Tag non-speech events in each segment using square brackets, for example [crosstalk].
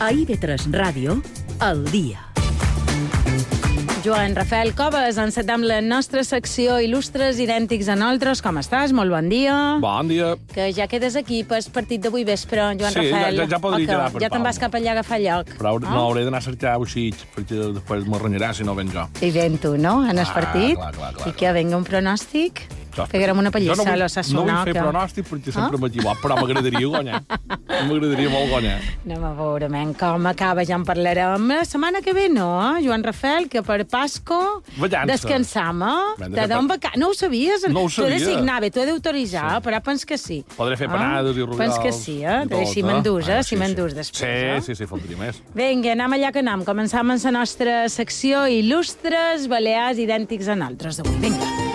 A IB3 Ràdio, el dia. Joan Rafael Coves, encetem la nostra secció Il·lustres idèntics a nosaltres. Com estàs? Molt bon dia. Bon dia. Que ja quedes aquí pel partit d'avui vespre, Joan Sí, ja- Rafael. ja- ja podria O que quedar per Ja te'n vas cap allà a agafar lloc. Però hauré- no hauré d'anar a cercar boixits, perquè després me renyarà si no ven jo. I ven tu, no? En el Clar, partit. clar, clar, clar, I que venga un pronòstic? Pegarem una pallissa no a vull, l'Ossassuna. No vull fer que- pronòstic perquè sempre Ah? m'equivoc, però m'agradaria guanyar. M'agradaria molt guanyar. Anem a veure, men, com acaba, ja en parlarem. La setmana que ve no, eh? Joan Rafael, que per Pasco Vallança. descansam, eh? De Te pa- vaca... No ho sabies? No ho he de sabia. signar, bé, t'ho he d'autoritzar, però pens que sí. Podré fer Ah? panades i rubials. Pens que sí, eh? tot, Si m'endús, eh? Ah, Si m'endús després, eh? Sí, sí, sí, faltaria més. Vinga, anem allà que anem. Començam amb la nostra secció Il·lustres balears idèntics a nosaltres d'avui. Vinga.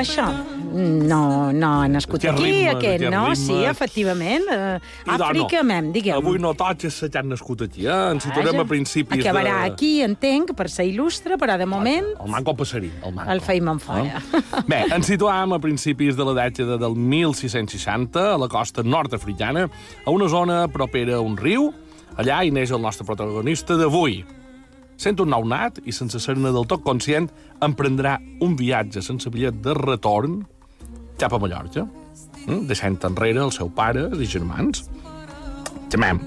Això? No, no, ha nascut Té aquí, ritme, aquest, no? ritme. Sí, efectivament. Uh, Àfrica, no. mem, diguem. Avui no tots és que han nascut aquí, eh? Ens situarem a principis Acabarà de... aquí, entenc, per ser il·lustre, però de moment El manco passarí, el manco. el feim en fora. [laughs] Bé, ens situàvem a principis de la dècada del 1660 a la costa nord-africana, a una zona propera a un riu. Allà hi neix el nostre protagonista d'avui. Sent un nounat i sense ser-ne del tot conscient, emprendrà un viatge sense bitllet de retorn cap a Mallorca, mm? deixant enrere el seu pare i germans. Xamem,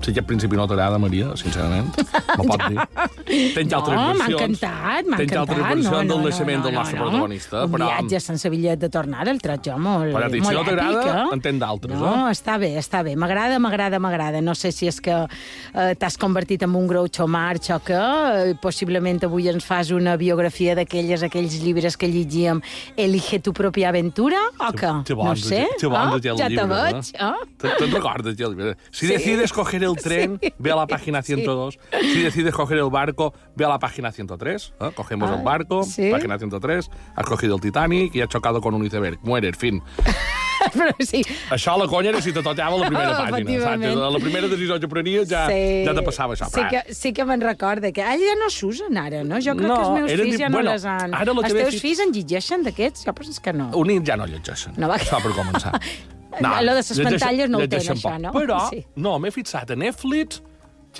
si aquest principi no t'agrada, Maria, sincerament, m'ho pot dir. Tens No, altres m'ha versions. encantat, m'ha Tens encantat. altres versions del naixement del nostre protagonista. Un però... viatge sense bitllet de tornada, el trob jo molt, Però, si no t'agrada, eh? en tens d'altres, No, eh? està bé, està bé. M'agrada, m'agrada, m'agrada. No sé si és que eh, t'has convertit en un groucho marx o que eh, possiblement avui ens fas una biografia d'aquelles, aquells llibres que llegíem Elige tu propia aventura, o? Que no bons, sé. que bons oh, ja te veig, eh? oh? ¿Te, te recordas, ya el libro? Si Sí. decides coger el tren, [laughs] ve a la página 102. Si decides coger el barco, ve a la página 103. ¿eh? Cogemos Ay, el barco, sí. página 103, has cogido el Titanic y has chocado con un iceberg. Mueres, fin. [laughs] Però sí, Això a la conya era si te tocava la primera [laughs] pàgina. Saps? La primera decisió que prenies ja, sí. ja te passava això. Sí que, sí que me'n recorda que ah, ja no s'usen ara, no? Jo crec No, que els meus fills ja no bueno, les han... ara els teus fi- fills en llegeixen d'aquests? Jo penso que no. Units ja no llegeixen. No va- Això per començar. [laughs] Lo de ses llegeixen- pantalles no ho tenen, això, no? Però, Sí. no, m'he fixat a Netflix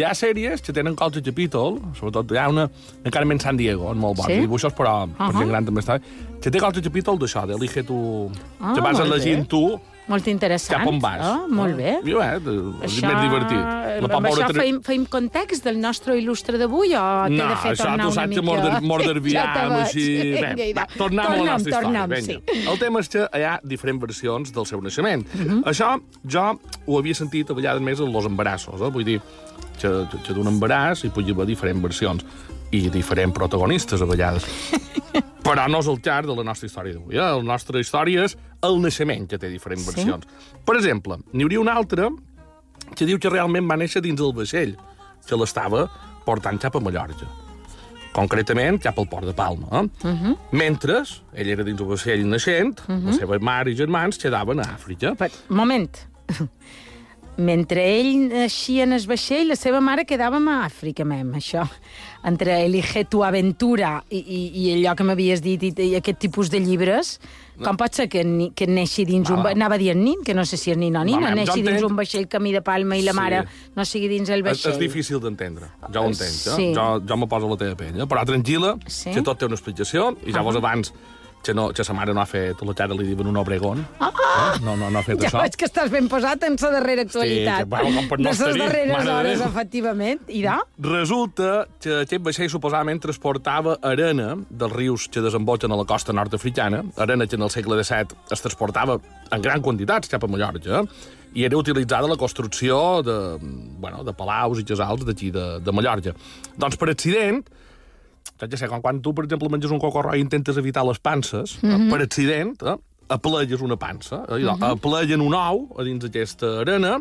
hi ha sèries que tenen qualque capítol, sobretot hi ha una, encara més San Diego, en molt bons Sí? dibuixos, però uh -huh. per Ahà. gent gran també està que té qualque capítol d'això, d'Elige tu... Ah, que vas elegint bé. tu Molt interessant. cap on vas. Oh, molt bé. I bé, de, és més divertit. Amb això tre- feim, feim context del nostre il·lustre d'avui o t'he No, de fer això tornar tu una saps mica... mos [laughs] Ja te desviam veig. així... [laughs] Bé, va, va. tornem a la Tornem, nostra història. tornem, Vinga. sí. El tema és que hi ha diferents versions del seu naixement. Mhm. Això jo ho havia sentit a vegades més en els embarassos, eh? vull dir, que, que, que d'un embaràs hi podia haver diferents versions i diferents protagonistes a vegades. [laughs] Però no és el cas de la nostra història d'avui. Eh? La nostra història és el naixement, que té diferents Sí? versions. Per exemple, n'hi hauria una altra que diu que realment va néixer dins el vaixell, que l'estava portant cap a Mallorca. Concretament, cap al port de Palma. Eh? Uh -huh. Mentre ell era dins el vaixell naixent, uh -huh. la seva mare i germans quedaven a Àfrica. Però, moment. Mentre ell naixia en el vaixell, la seva mare quedava a Àfrica, mem, això. Entre Elige tu aventura i, i, i allò que m'havies dit i, i aquest tipus de llibres, com pot ser que, ni, que neixi dins un... Va, va. Anava dient nin, que no sé si és nin o nina, Va, neixi dins un vaixell camí de Palma i la Sí. mare no sigui dins el És, vaixell. és difícil d'entendre, ja ho entenc. Eh? Sí. Jo, jo me poso la teva pell. Eh? Però tranquil·la, Sí. que tot té una explicació, i llavors abans que, no, que sa mare no ha fet la cara li diuen un obregón. Ah! Eh? No, no, no ha fet Ja això. veig que estàs ben posat en la darrera actualitat. que, bueno, com no de estar-hi, darreres de hores, Déu. efectivament. I de? Resulta que aquest vaixell suposadament transportava arena dels rius que desemboquen a la costa nord-africana, arena que en el segle XVII es transportava en gran quantitats cap a Mallorca, i era utilitzada la construcció de, bueno, de palaus i casals d'aquí de, de Mallorca. Doncs per accident, saps ja sé, quan, quan tu, per exemple, menges un cocorro i intentes evitar les panses, mm -hmm. per accident, eh, aplegues una pansa, eh, mm -hmm. apleguen un ou a dins d'aquesta arena,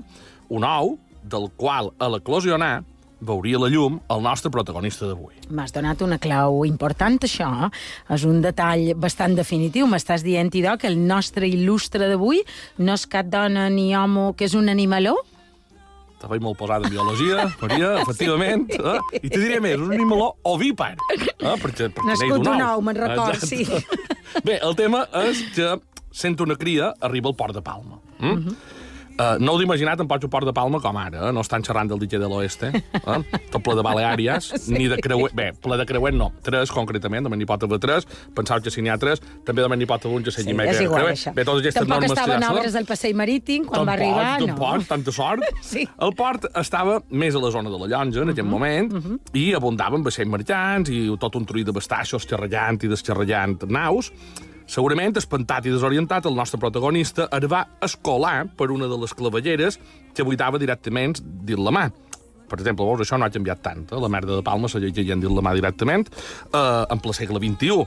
un ou del qual, a l'eclosionar, veuria la llum el nostre protagonista d'avui. M'has donat una clau important, això. eh? És un detall bastant definitiu. M'estàs dient, idò, que el nostre il·lustre d'avui no és cap dona ni home que és un animaló? Estava molt posada en biologia, Maria, [laughs] efectivament. Eh? I te diré més, un animaló ovípar. Eh? Perquè, perquè Nascut un ou, me'n record, Exacte. sí. Bé, el tema és que sent una cria, arriba al port de Palma. Mm? Mhm. Uh -huh. Uh, no heu d'imaginar tampoc el port de Palma com ara, eh? no estan xerrant del dique de l'oeste, eh? tot ple de Baleàries, [laughs] sí. ni de creuer... Bé, ple de creuer no, tres concretament, de n'hi pot haver tres, pensau que si n'hi ha tres, també de n'hi pot haver un que Sí, sigui és igual, creuer. això. Bé, totes aquestes Tampoc normes obres del passeig marítim quan va Tampoc, arribar, no. tampoc, tanta sort. [laughs] Sí. El port estava més a la zona de la Llonja, en aquell moment, i abundaven vaixells mercants i tot un trull de bastaixos xerrallant i desxerrallant naus. Segurament, espantat i desorientat, el nostre protagonista es va escolar per una de les clavelleres que buidava directament dins la mà. Per exemple, veus, això no ha canviat tant. Eh? La merda de Palma se llegeix dins la mà directament eh, en ple segle XXI.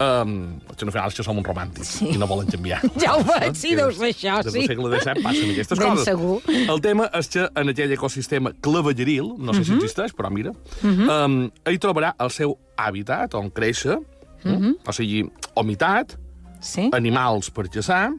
Um, que al final és que som un romàntics sí. i no volen canviar. [laughs] Ja ho veig, sí, Que deu ser això, des sí. del segle XVII passen aquestes Ben coses. segur. El tema és que en aquell ecosistema clavelleril, no sé si Mhm. existeix, però mira, um, hi trobarà el seu hàbitat on créixer, Mhm. o sigui, humitat, Sí? animals per caçar,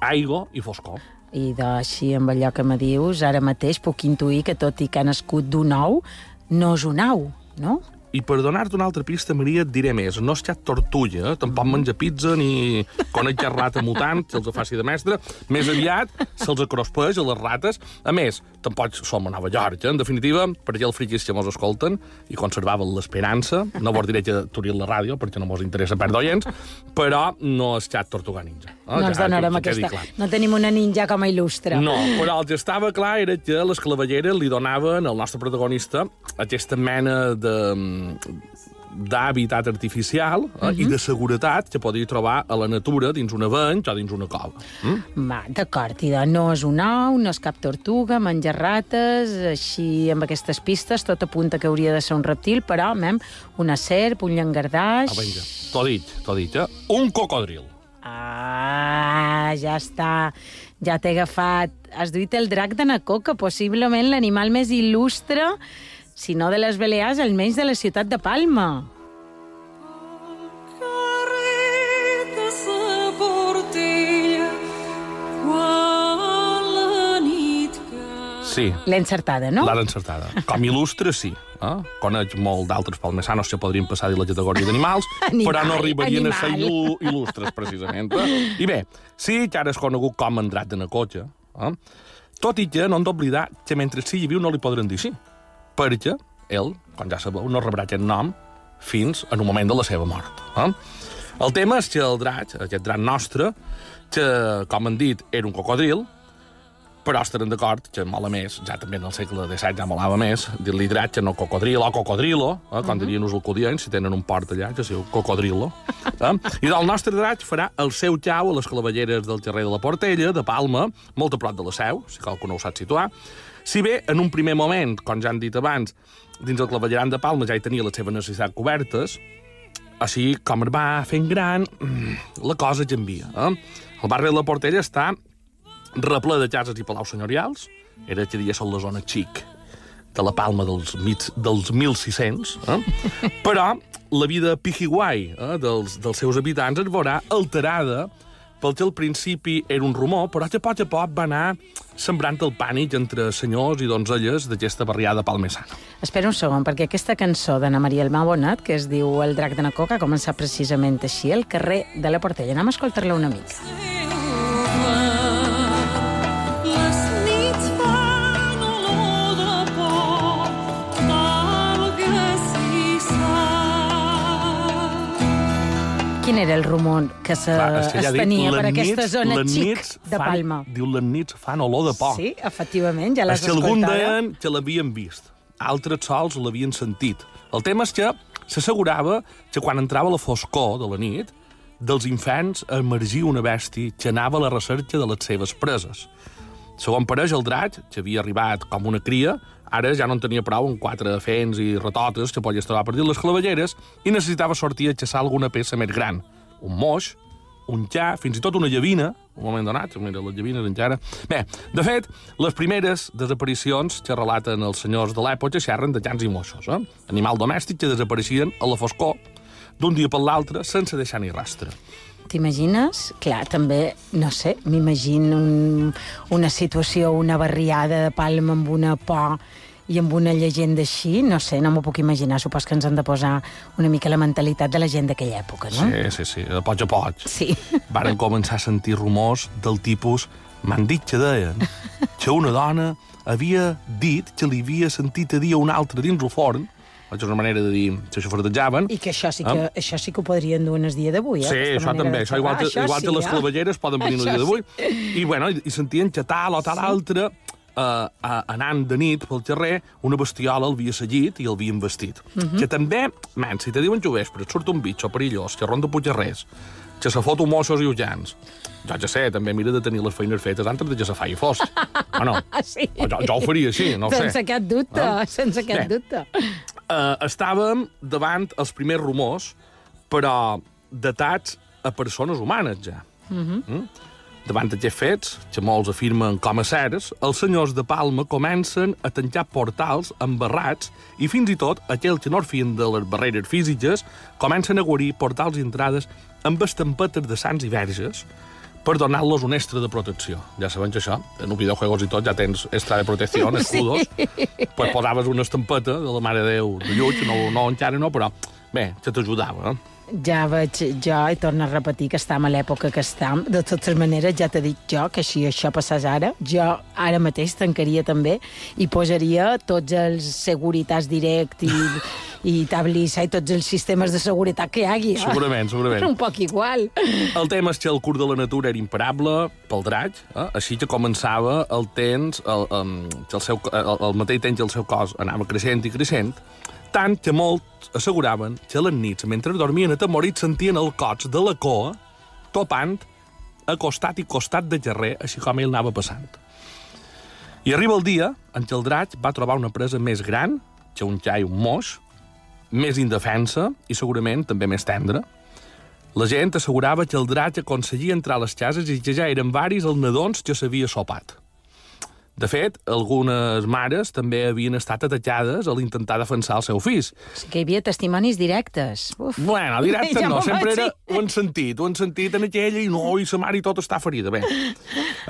aigua i foscor. I d'així, amb allò que me dius, ara mateix puc intuir que tot i que ha nascut d'un ou, no és un ou, no? I per donar-te una altra pista, Maria, et diré més. No és xat tortulla, eh? tampoc menja pizza ni conec rata mutant, que els faci de mestre. Més aviat se'ls acrospeix a les rates. A més, tampoc som a Nova York, eh? en definitiva, perquè els friquis que mos escolten i conservaven l'esperança, no vos diré que aturir la ràdio, perquè no mos interessa perdre oients, però no és xat tortuga ninja. Eh? no ens Que- donarem que aquesta... No tenim una ninja com a il·lustre. No, però el que estava clar era que les clavelleres li donaven al nostre protagonista aquesta mena de d'hàbitat artificial eh, i de seguretat que podia trobar a la natura dins un aveny o dins una cova. Mm? Va, d'acord, i de no és un ou, no és cap tortuga, menja rates, així amb aquestes pistes tot apunta que hauria de ser un reptil, però, mem, una serp, un llangardaix... Ah, vinga, t'ho dit, t'ho dit, eh? Un cocodril. Ah, ja està. Ja t'he agafat. Has duit el drac de Nacoca, possiblement l'animal més il·lustre, si no de les Balears, almenys de la ciutat de Palma. Sí, L'he encertada, no? l'ha encertada. Com il·lustre, sí. Eh? Conec molt d'altres palmesanos que podrien passar de la categoria d'animals, [laughs] Animal, però no arribarien a ser animal. il·lu- il·lustres, precisament. Eh? I bé, sí que ara és conegut com Andrat de Nacotxa, eh? tot i que no hem d'oblidar que mentre sigui viu no li podran dir sí, perquè ell, com ja sabeu, no rebrà aquest nom fins en un moment de la seva mort. Eh? El tema és que el drac, aquest drac nostre, que, com han dit, era un cocodril, però estaran d'acord que mola més, ja també en el segle XVII ja molava més, dir-li que no cocodril o cocodrilo, eh, com dirien els alcudians, si tenen un port allà, que es diu cocodrilo. Eh? I del nostre drac farà el seu xau a les clavelleres del carrer de la Portella, de Palma, molt a prop de la seu, si qualcú no ho sap situar. Si bé, en un primer moment, com ja han dit abans, dins el clavelleran de Palma ja hi tenia les seves necessitats cobertes, així com es va fent gran, mm, la cosa canvia. Eh? El barri de la Portella està reple de cases i palaus senyorials, era que dia són la zona xic de la Palma dels, mig, dels 1600, eh? [laughs] però la vida pijiguai eh, dels, dels seus habitants es veurà alterada pel que al principi era un rumor, però que a poc a poc va anar sembrant el pànic entre senyors i donzelles d'aquesta barriada palmesana. Espera un segon, perquè aquesta cançó d'Anna Maria Elma Bonat, que es diu El drac de Nacoca, ha començat precisament així, al carrer de la Portella. Anem a escoltar-la una mica. Quin era el rumor que se, Clar, es dic, tenia per les aquesta nits- zona xic de fan- Palma? Diu, les nits fan olor de por. Sí, efectivament, ja l'has que algun deien que l'havien vist, altres sols l'havien sentit. El tema és que s'assegurava que quan entrava la foscor de la nit, dels infants emergia una bèstia que anava a la recerca de les seves preses. Segons pareix, el drac, que havia arribat com una cria, ara ja no en tenia prou amb quatre fens i retotes que podies trobar per dir les clavelleres i necessitava sortir a xassar alguna peça més gran. Un moix, un xa, fins i tot una llavina, un moment donat, mira, les llavines encara... Bé, de fet, les primeres desaparicions que relaten els senyors de l'època xerren de xans i moixos, eh? animal domèstic que desapareixien a la foscor d'un dia per l'altre sense deixar ni rastre. T'imagines? Clar, també, no sé, m'imagino un, una situació, una barriada de Palma amb una por i amb una llegenda així, no sé, no m'ho puc imaginar. Supos que ens han de posar una mica la mentalitat de la gent d'aquella època, no? Sí, sí, sí, de poig a poig. Sí. [laughs] Varen començar a sentir rumors del tipus... M'han dit que deien [laughs] que una dona havia dit que li havia sentit a dir a un altre dins el forn, és una manera de dir que això fordejaven, I que això sí que, Ah. això sí que ho podrien dur en el dia d'avui, eh? Sí, això també. Això igual, que, xerrar. igual que sí, les eh? clavelleres poden venir el Això dia d'avui. I, bueno, i, i sentien que tal o tal altre, eh, a- anant de nit pel carrer, una bestiola el havia seguit i el havia investit. Mhm. Que també, man, si te diuen que vespre et surt un bitxo perillós que ronda Puigcerrers, que se fot mossos i ullans, jo ja sé, també mira de tenir les feines fetes antes de que se faci fosc. O [laughs] no? Ah, sí. O Jo, jo ho faria així, no ho sé. Sense cap dubte, Ah. sense cap Bé. dubte. Eh, estàvem davant els primers rumors, però datats a persones humanes, ja. Mm -hmm. Davant d'aquests fets, que molts afirmen com a certs, els senyors de Palma comencen a tancar portals embarrats i fins i tot aquells que no fien de les barreres físiques comencen a guarir portals i entrades amb estampetes de sants i verges per donar-los un extra de protecció. Ja sabem que això, en un videojuegos i tot, ja tens extra de protecció, escudos. Pues posaves una estampeta de la Mare de Déu de Llull, no, no encara no, però bé, que t'ajudava. Eh? Ja veig jo, i torno a repetir que estem a l'època que estem. De totes maneres, ja t'he dit jo que si això passés ara, jo ara mateix tancaria també i posaria tots els Securitas Direct i, [laughs] i Tablissa i tots els sistemes de seguretat que hi hagi. eh? [laughs] Segurament, segurament. Un poc igual. El tema és que el curs de la natura era imparable pel draig, eh? així que començava el temps, el, el, el, seu, el, el mateix temps que el seu cos anava creixent i creixent, tant que molts asseguraven que a les nits, mentre dormien atemorits, sentien el cots de la coa topant a costat i costat de carrer, així com ell anava passant. I arriba el dia en què el draig va trobar una presa més gran que un xai, un moix, més indefensa i segurament també més tendra, la gent assegurava que el drac aconseguia entrar a les cases i que ja eren varis els nadons que s'havia sopat. De fet, algunes mares també havien estat atacades a l'intentar defensar el seu fill. Sí que hi havia testimonis directes. Uf. Bueno, directe Ja no, sempre era... Ho han sentit, ho han sentit en aquella i no, i sa mare i tot està ferida. Bé,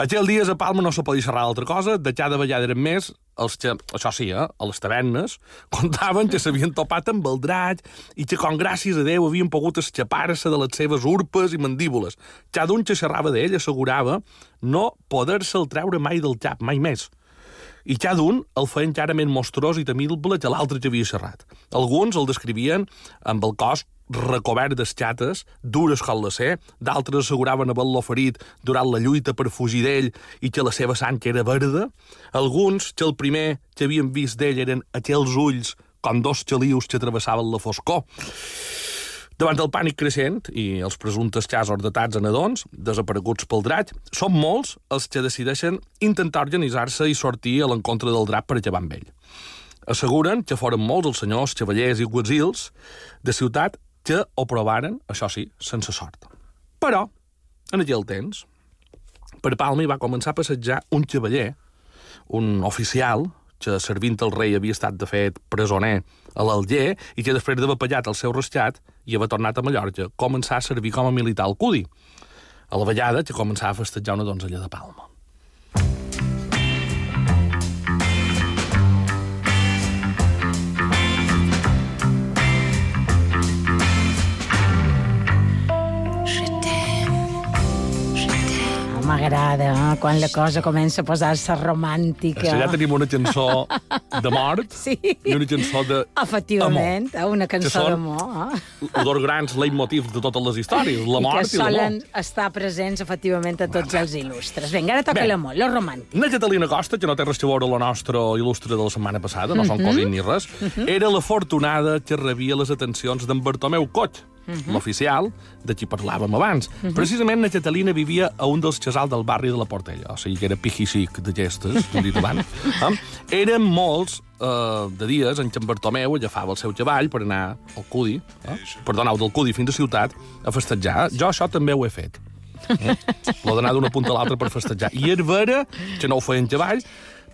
aquell dies a Palma no se podia xerrar d'altra cosa, de cada vegada eren més els que, això sí, eh, a les tavernes, [laughs] contaven que s'havien topat amb el drac i que, com gràcies a Déu, havien pogut escapar-se de les seves urpes i mandíbules. Cada un que xerrava d'ell assegurava no poder-se'l treure mai del cap, mai més i cada un el feia encara més mostrós i temible que l'altre que havia xerrat. Alguns el descrivien amb el cos recobert d'escates, dures com la ser, d'altres asseguraven haver-lo ferit durant la lluita per fugir d'ell i que la seva sang era verda. Alguns, que el primer que havien vist d'ell eren aquells ulls com dos xalius que travessaven la foscor. Davant del pànic creixent i els presumptes casos datats a nadons, desapareguts pel drac, són molts els que decideixen intentar organitzar-se i sortir a l'encontre del drac per acabar amb ell. Asseguren que foren molts els senyors, cavallers i guatzils de ciutat que ho provaren, això sí, sense sort. Però, en aquell temps, per Palma hi va començar a passejar un cavaller, un oficial, que servint el rei havia estat, de fet, presoner a l'Alger i que després d'haver pagat el seu rescat i haver tornat a Mallorca, començà a servir com a militar al Cudi. A la vellada que començava a festejar una donzella de Palma. M'agrada eh? quan la cosa comença a posar-se romàntica. Ja tenim una cançó de mort Sí. i una cançó de Efectivament, eh? una Que cançó d'amor. Eh? dos grans leitmotivs de totes les històries, la I que mort i solen l'amor. estar presents, efectivament, a tots els il·lustres. Vinga, ara toca Bé. l'amor, lo romàntic. Na Catalina Costa, que no té res a veure la nostra il·lustre de la setmana passada, no Mhm. són cosins ni res, era l'afortunada que rebia les atencions d'en Bartomeu Coll, Mhm. l'oficial de qui parlàvem abans. Precisament na Catalina vivia a un dels casals del barri de la Portella, o sigui que era pijixic de gestes, [laughs] com dit abans. eh? Eren molts eh, de dies en què en Bartomeu agafava el seu cavall per anar al Cudi, eh? per donar del Cudi fins a ciutat, a festejar. Jo això també ho he fet. Eh? L'ho d'anar d'una punta a l'altra per festejar. I és vera que no ho feien cavall,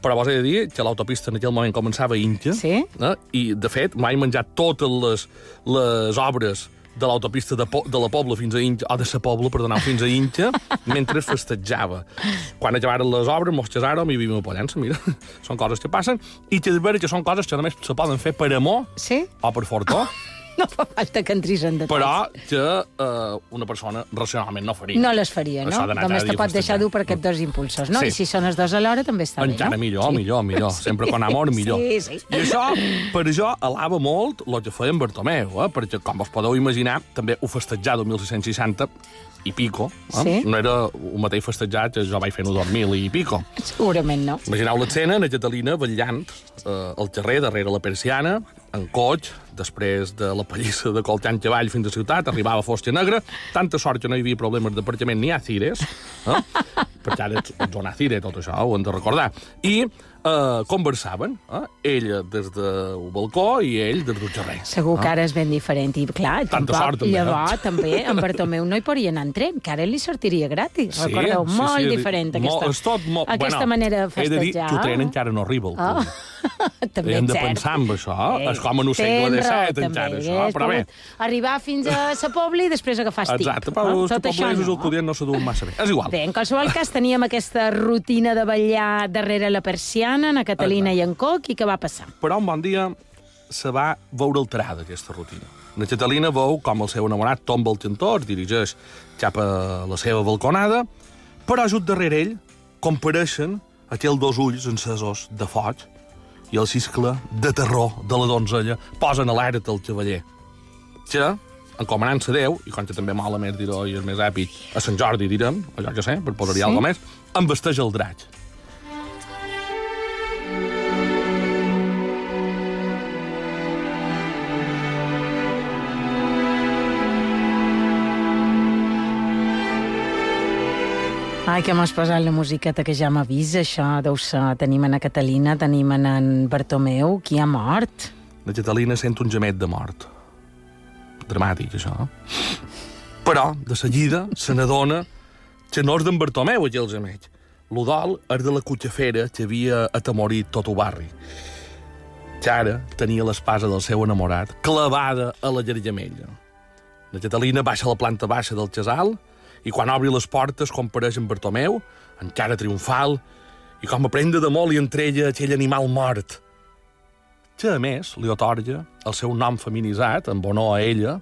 però vos he de dir que l'autopista en aquell moment començava a Inca, Sí? eh? i, de fet, m'he menjat totes les, les obres de l'autopista de, po de la Pobla fins a Inca, o de sa Pobla, perdoneu, fins a Inca, [laughs] mentre es festejava. Quan acabaren les obres, mos casàrem i vivim a Pollença, mira. [laughs] són coses que passen, i que de veure que són coses que només se poden fer per amor Sí? o per fortó, [laughs] [laughs] No fa falta que entris en detalls. però que eh, una persona racionalment no faria. No les faria, no? Només te pot deixar dur per aquests dos impulsors, no? Sí. I si són els dos alhora també està Encara bé, no? millor, millor, millor. [laughs] Sempre con amor, millor. Sí, sí. I això, per això, alava molt el que feia en Bartomeu, eh? perquè, com vos podeu imaginar, també ho festejar el 1660 i pico. Eh? Sí. No era el mateix festejat que jo vaig fer en el 2000 i pico. Segurament no. Imagineu l'escena, na Catalina vetllant eh, al carrer, darrere la persiana, en coix, després de la pallissa de Coltant Cavall fins a ciutat, arribava a Fosca Negra, tanta sort que no hi havia problemes d'aparcament ni a Cires, eh? perquè ara ets, zona Cire, tot això, ho hem de recordar. I eh, conversaven, eh? ella des del balcó i ell des del carrer. Segur que ara és ben diferent. I clar, Tanta tampoc, sort, també, eh? llavors, també, en Bartomeu no hi podria anar en tren, que ara li sortiria gratis. Sí, Recordeu, sí, molt sí, diferent aquesta, és tot molt... aquesta bueno, manera de He de dir festejar. que el tren encara no arriba. Oh. [laughs] també Hem de pensar en això. Eh, És com en el segle raó, XVII, encara, això. Però bé, pogut Arribar fins a sa Pobla i després agafar estic. Exacte, però no? els poblesos no. el podien no duen massa bé. És igual. Bé, en qualsevol cas, teníem aquesta rutina de ballar darrere la persiana, en Catalina i en Coc, i què va passar? Però un bon dia se va veure alterada aquesta rutina. La Catalina veu com el seu enamorat tomba el cantó, es dirigeix cap a la seva balconada, però just darrere ell compareixen aquells dos ulls encesos de foc i el xiscle de terror de la donzella posen alerta el cavaller. Que, encomanant-se a Déu, i com que també més dir-ho i és més èpic, a Sant Jordi direm, allò que sé, per posar-hi Sí. sí? alguna més, embesteix el drac. Ai, que m'has posat la musiqueta que ja m'avisa, això deu ser... Tenim en Catalina, tenim en, en Bartomeu, qui ha mort. La Catalina sent un gemet de mort. Dramàtic, això. Però, de seguida, se n'adona que no és d'en Bartomeu, aquell gemet. L'udol és de la cotxafera que havia atemorit tot el barri. Que ara tenia l'espasa del seu enamorat clavada a la llargamella. La Catalina baixa a la planta baixa del casal i quan obri les portes compareix en Bartomeu, encara triomfal, i com a prenda de molt li entrella aquell animal mort, que a més li otorga el seu nom feminitzat, en honor a ella,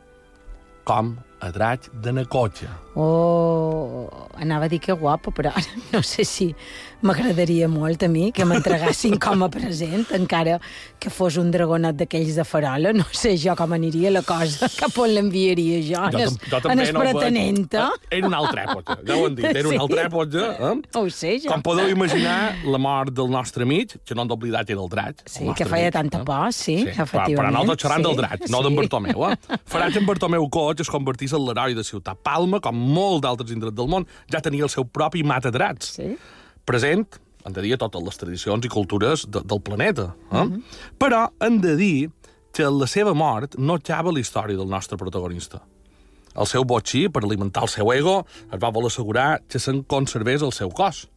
com a drac de Nacotxa. Oh, anava a dir que guapo, però no sé si m'agradaria molt a mi que m'entregassin com a present, encara que fos un dragonet d'aquells de farola. No sé jo com aniria la cosa, cap on l'enviaria jo, en es, en es pretenenta. Eh, Era una altra època, ja ho han dit, era Sí. una altra època. Eh? Ho sé, jo. Com podeu imaginar, la mort del nostre amic, que no hem d'oblidar que era el drac. Sí, el que feia amic, tanta eh? por, sí, però, efectivament. però nosaltres xerrant sí, del drac, no sí. d'en Bartomeu. Eh? Farà que en Bartomeu Coig es convertís en l'heroi de Ciutat Palma, com molts d'altres indrets del món, ja tenia el seu propi matadrats. Sí. present, hem de dir, a totes les tradicions i cultures de, del planeta. Eh? Mhm. Però hem de dir que la seva mort no acaba la història del nostre protagonista. El seu botxí, per alimentar el seu ego, es va voler assegurar que se'n conservés el seu cos.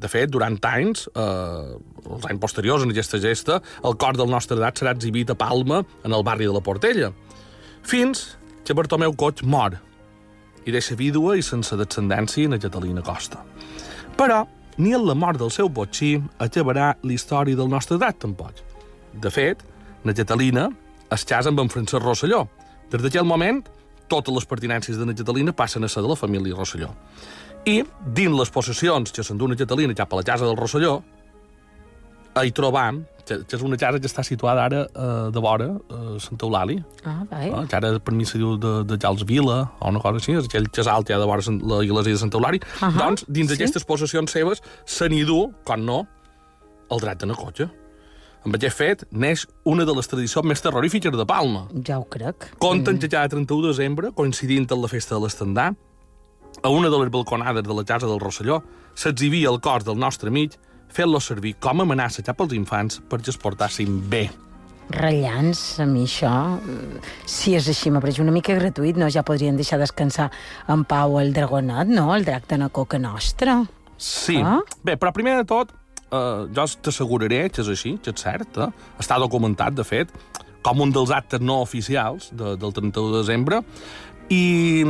De fet, durant anys, eh, els anys posteriors en aquesta gesta, el cos del nostre edat serà exhibit a Palma, en el barri de la Portella, fins que Bartomeu Coig mor i deixa vídua i sense descendència en Catalina Costa. Però ni en la mort del seu botxí acabarà la història del nostre edat, tampoc. De fet, na Catalina es casa amb en Francesc Rosselló. Des d'aquell moment, totes les pertinències de na Catalina passen a ser de la família Rosselló. I, dins les possessions que s'endú na Catalina cap a la casa del Rosselló, hi trobam, que, que és una casa que està situada ara eh, de vora, a Santa Eulàlia, Ah, vai. Ah, que ara per mi se diu de, de Jals Vila o una cosa així, és aquell casal que hi ha de vora la iglesia de Sant Eulari. Ahà, doncs, dins sí. d'aquestes possessions seves, se n'hi du, com no, el dret de Nacotxa. Amb aquest fet, neix una de les tradicions més terrorífiques de Palma. Ja ho crec. Conten que cada 31 de desembre, coincidint amb la festa de l'Estendà, a una de les balconades de la casa del Rosselló s'exhibia el cos del nostre amic fent-lo servir com a amenaça cap als infants perquè es portassin bé. Ratllants, a mi això, si és així, m'ha una mica gratuït, no? Ja podrien deixar descansar en pau el dragonat, no? El drac de la coca nostra. Sí. Ah? Bé, però primer de tot, eh, jo t'asseguraré que és així, que és cert. Eh? Està documentat, de fet, com un dels actes no oficials de, del 31 de desembre, i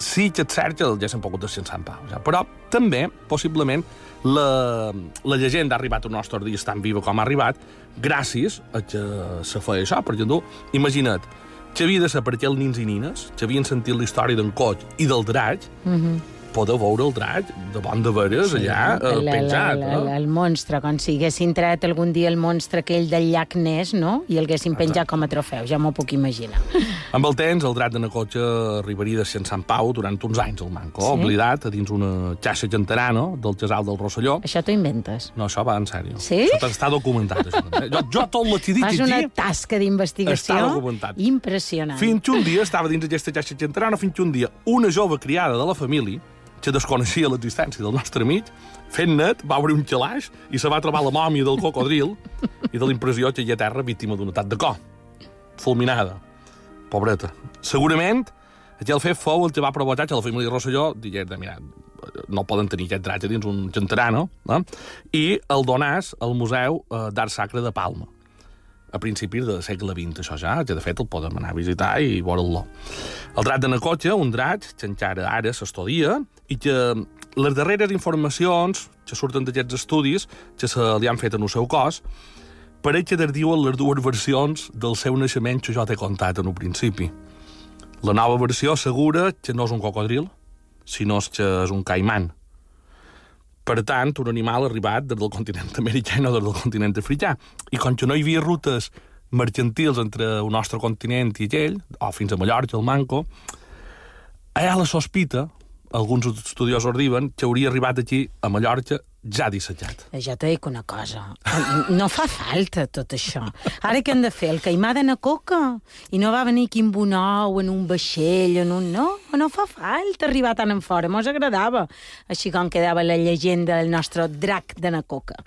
sí que és cert que ja s'han pogut descansar en pau, ja. però també, possiblement, la, la llegenda ha arribat al nostre dia tan viva com ha arribat gràcies a que se feia això, perquè tu, imagina't, que havia de ser per aquells nins i nines que havien sentit la història d'en Coll i del draig, poder veure el draig de bon de veres allà eh, el, penjat. el, el, no? el monstre, com si haguessin tret algun dia el monstre aquell del llac Ness, no? I el haguessin penjat com a trofeu, ja m'ho puc imaginar. Amb el temps, el drac de Nacotxa arribaria de Sant Pau durant uns anys al Manco, Sí? oblidat a dins una xaixa genterana del casal del Rosselló. Això t'ho inventes? No, això va en sèrio. Sí? Això està documentat, això. [laughs] Jo, jo tot el que he dit Fas una tasca d'investigació impressionant. fins un dia estava dins aquesta xaixa genterana, fins un dia una jove criada de la família, que desconeixia l'existència del nostre amic, fent net, va obrir un xalaix i se va trobar la mòmia del cocodril i de l'impressió que hi ha terra víctima d'un atac de cor. Fulminada. Pobreta. Segurament, aquell fet fou el que va provocar que la família Rosselló digués, de, mira, no poden tenir aquest drac dins un genterano, no? i el donàs al Museu eh, d'Art Sacre de Palma a principis del segle XX, això ja, que de fet el podem anar a visitar i veure'l. El drac de Nacotxa, un drac que encara ara s'estudia i que les darreres informacions que surten d'aquests estudis que se li han fet en el seu cos pareix que es diuen les dues versions del seu naixement que jo t'he contat en un principi. La nova versió assegura que no és un cocodril, sinó que és un caiman. Per tant, un animal arribat des del continent americà i no des del continent africà. I com que no hi havia rutes mercantils entre el nostre continent i aquell, o fins a Mallorca, el Manco, hi ha la sospita, alguns estudiosos diuen, que hauria arribat aquí, a Mallorca, ja dissecat. Ja t'he dic una cosa. No fa falta tot això. Ara què hem de fer? El caimà de na coca? I no va venir aquí amb un ou, en un vaixell, en un... No, no fa falta arribar tan en fora. Mos agradava. Així com quedava la llegenda del nostre drac de na coca.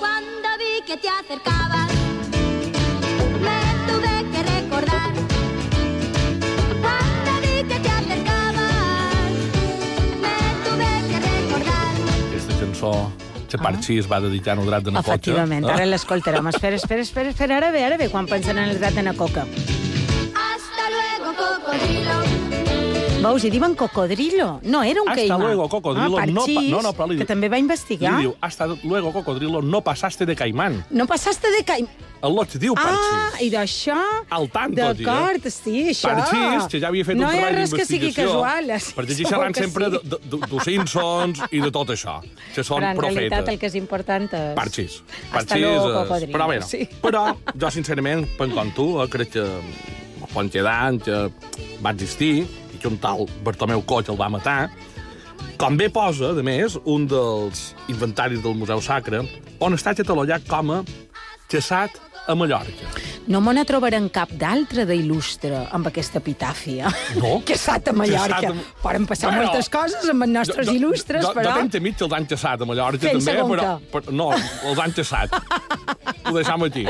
Cuando vi que te acercabas, cançó que Parxi es va dedicar al drac de Nacotxa. Efectivament, ara l'escoltarem. Espera, espera, espera, espera, ara ve, ara ve, quan pensen en el drac de na coca. Hasta luego, cocodrilo. Veus, hi diuen cocodrilo. No, era un Hasta luego, cocodrilo. Ah, no, pa- Parchís, no, no, però li que també va investigar. Li diu, hasta luego, cocodrilo, no passaste de caimán. No passaste de caimà. El lot diu Ah, Parxis. i d'això... Al tanto, D'acord, sí, això. Parxis, que ja havia fet no un hi ha treball res que sigui d'investigació. casual. sí, Perquè aquí xerran que sempre sí. de, de, de, dels Simpsons i de tot això, que són Però en realitat profetes. el que és important és... Parxis. Hasta Parxis luego. Però, bueno, Sí. però jo, sincerament, pen com tu, eh, crec que quan quedant que va existir que un tal Bartomeu Coll el va matar, com bé posa, de més, un dels inventaris del Museu Sacre, on està catalogat com a caçat a Mallorca. No me n'atrobarem cap d'altre d'il·lustre amb aquesta epitàfia. No? [laughs] que sat a Mallorca. Sat a- Poden passar Bueno, moltes coses amb els nostres il·lustres, jo, però... Tenc amics que els han caçat a Mallorca, Fent també, però, però... No, els han caçat. [laughs] Ho deixam aquí.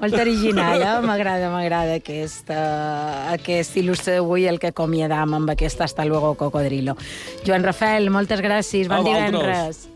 Molt original, eh? M'agrada, m'agrada aquesta, aquest il·lustre d'avui, el que acomiadam amb aquest Hasta luego, cocodrilo. Joan Rafael, moltes gràcies. A Bon vosaltres. divendres.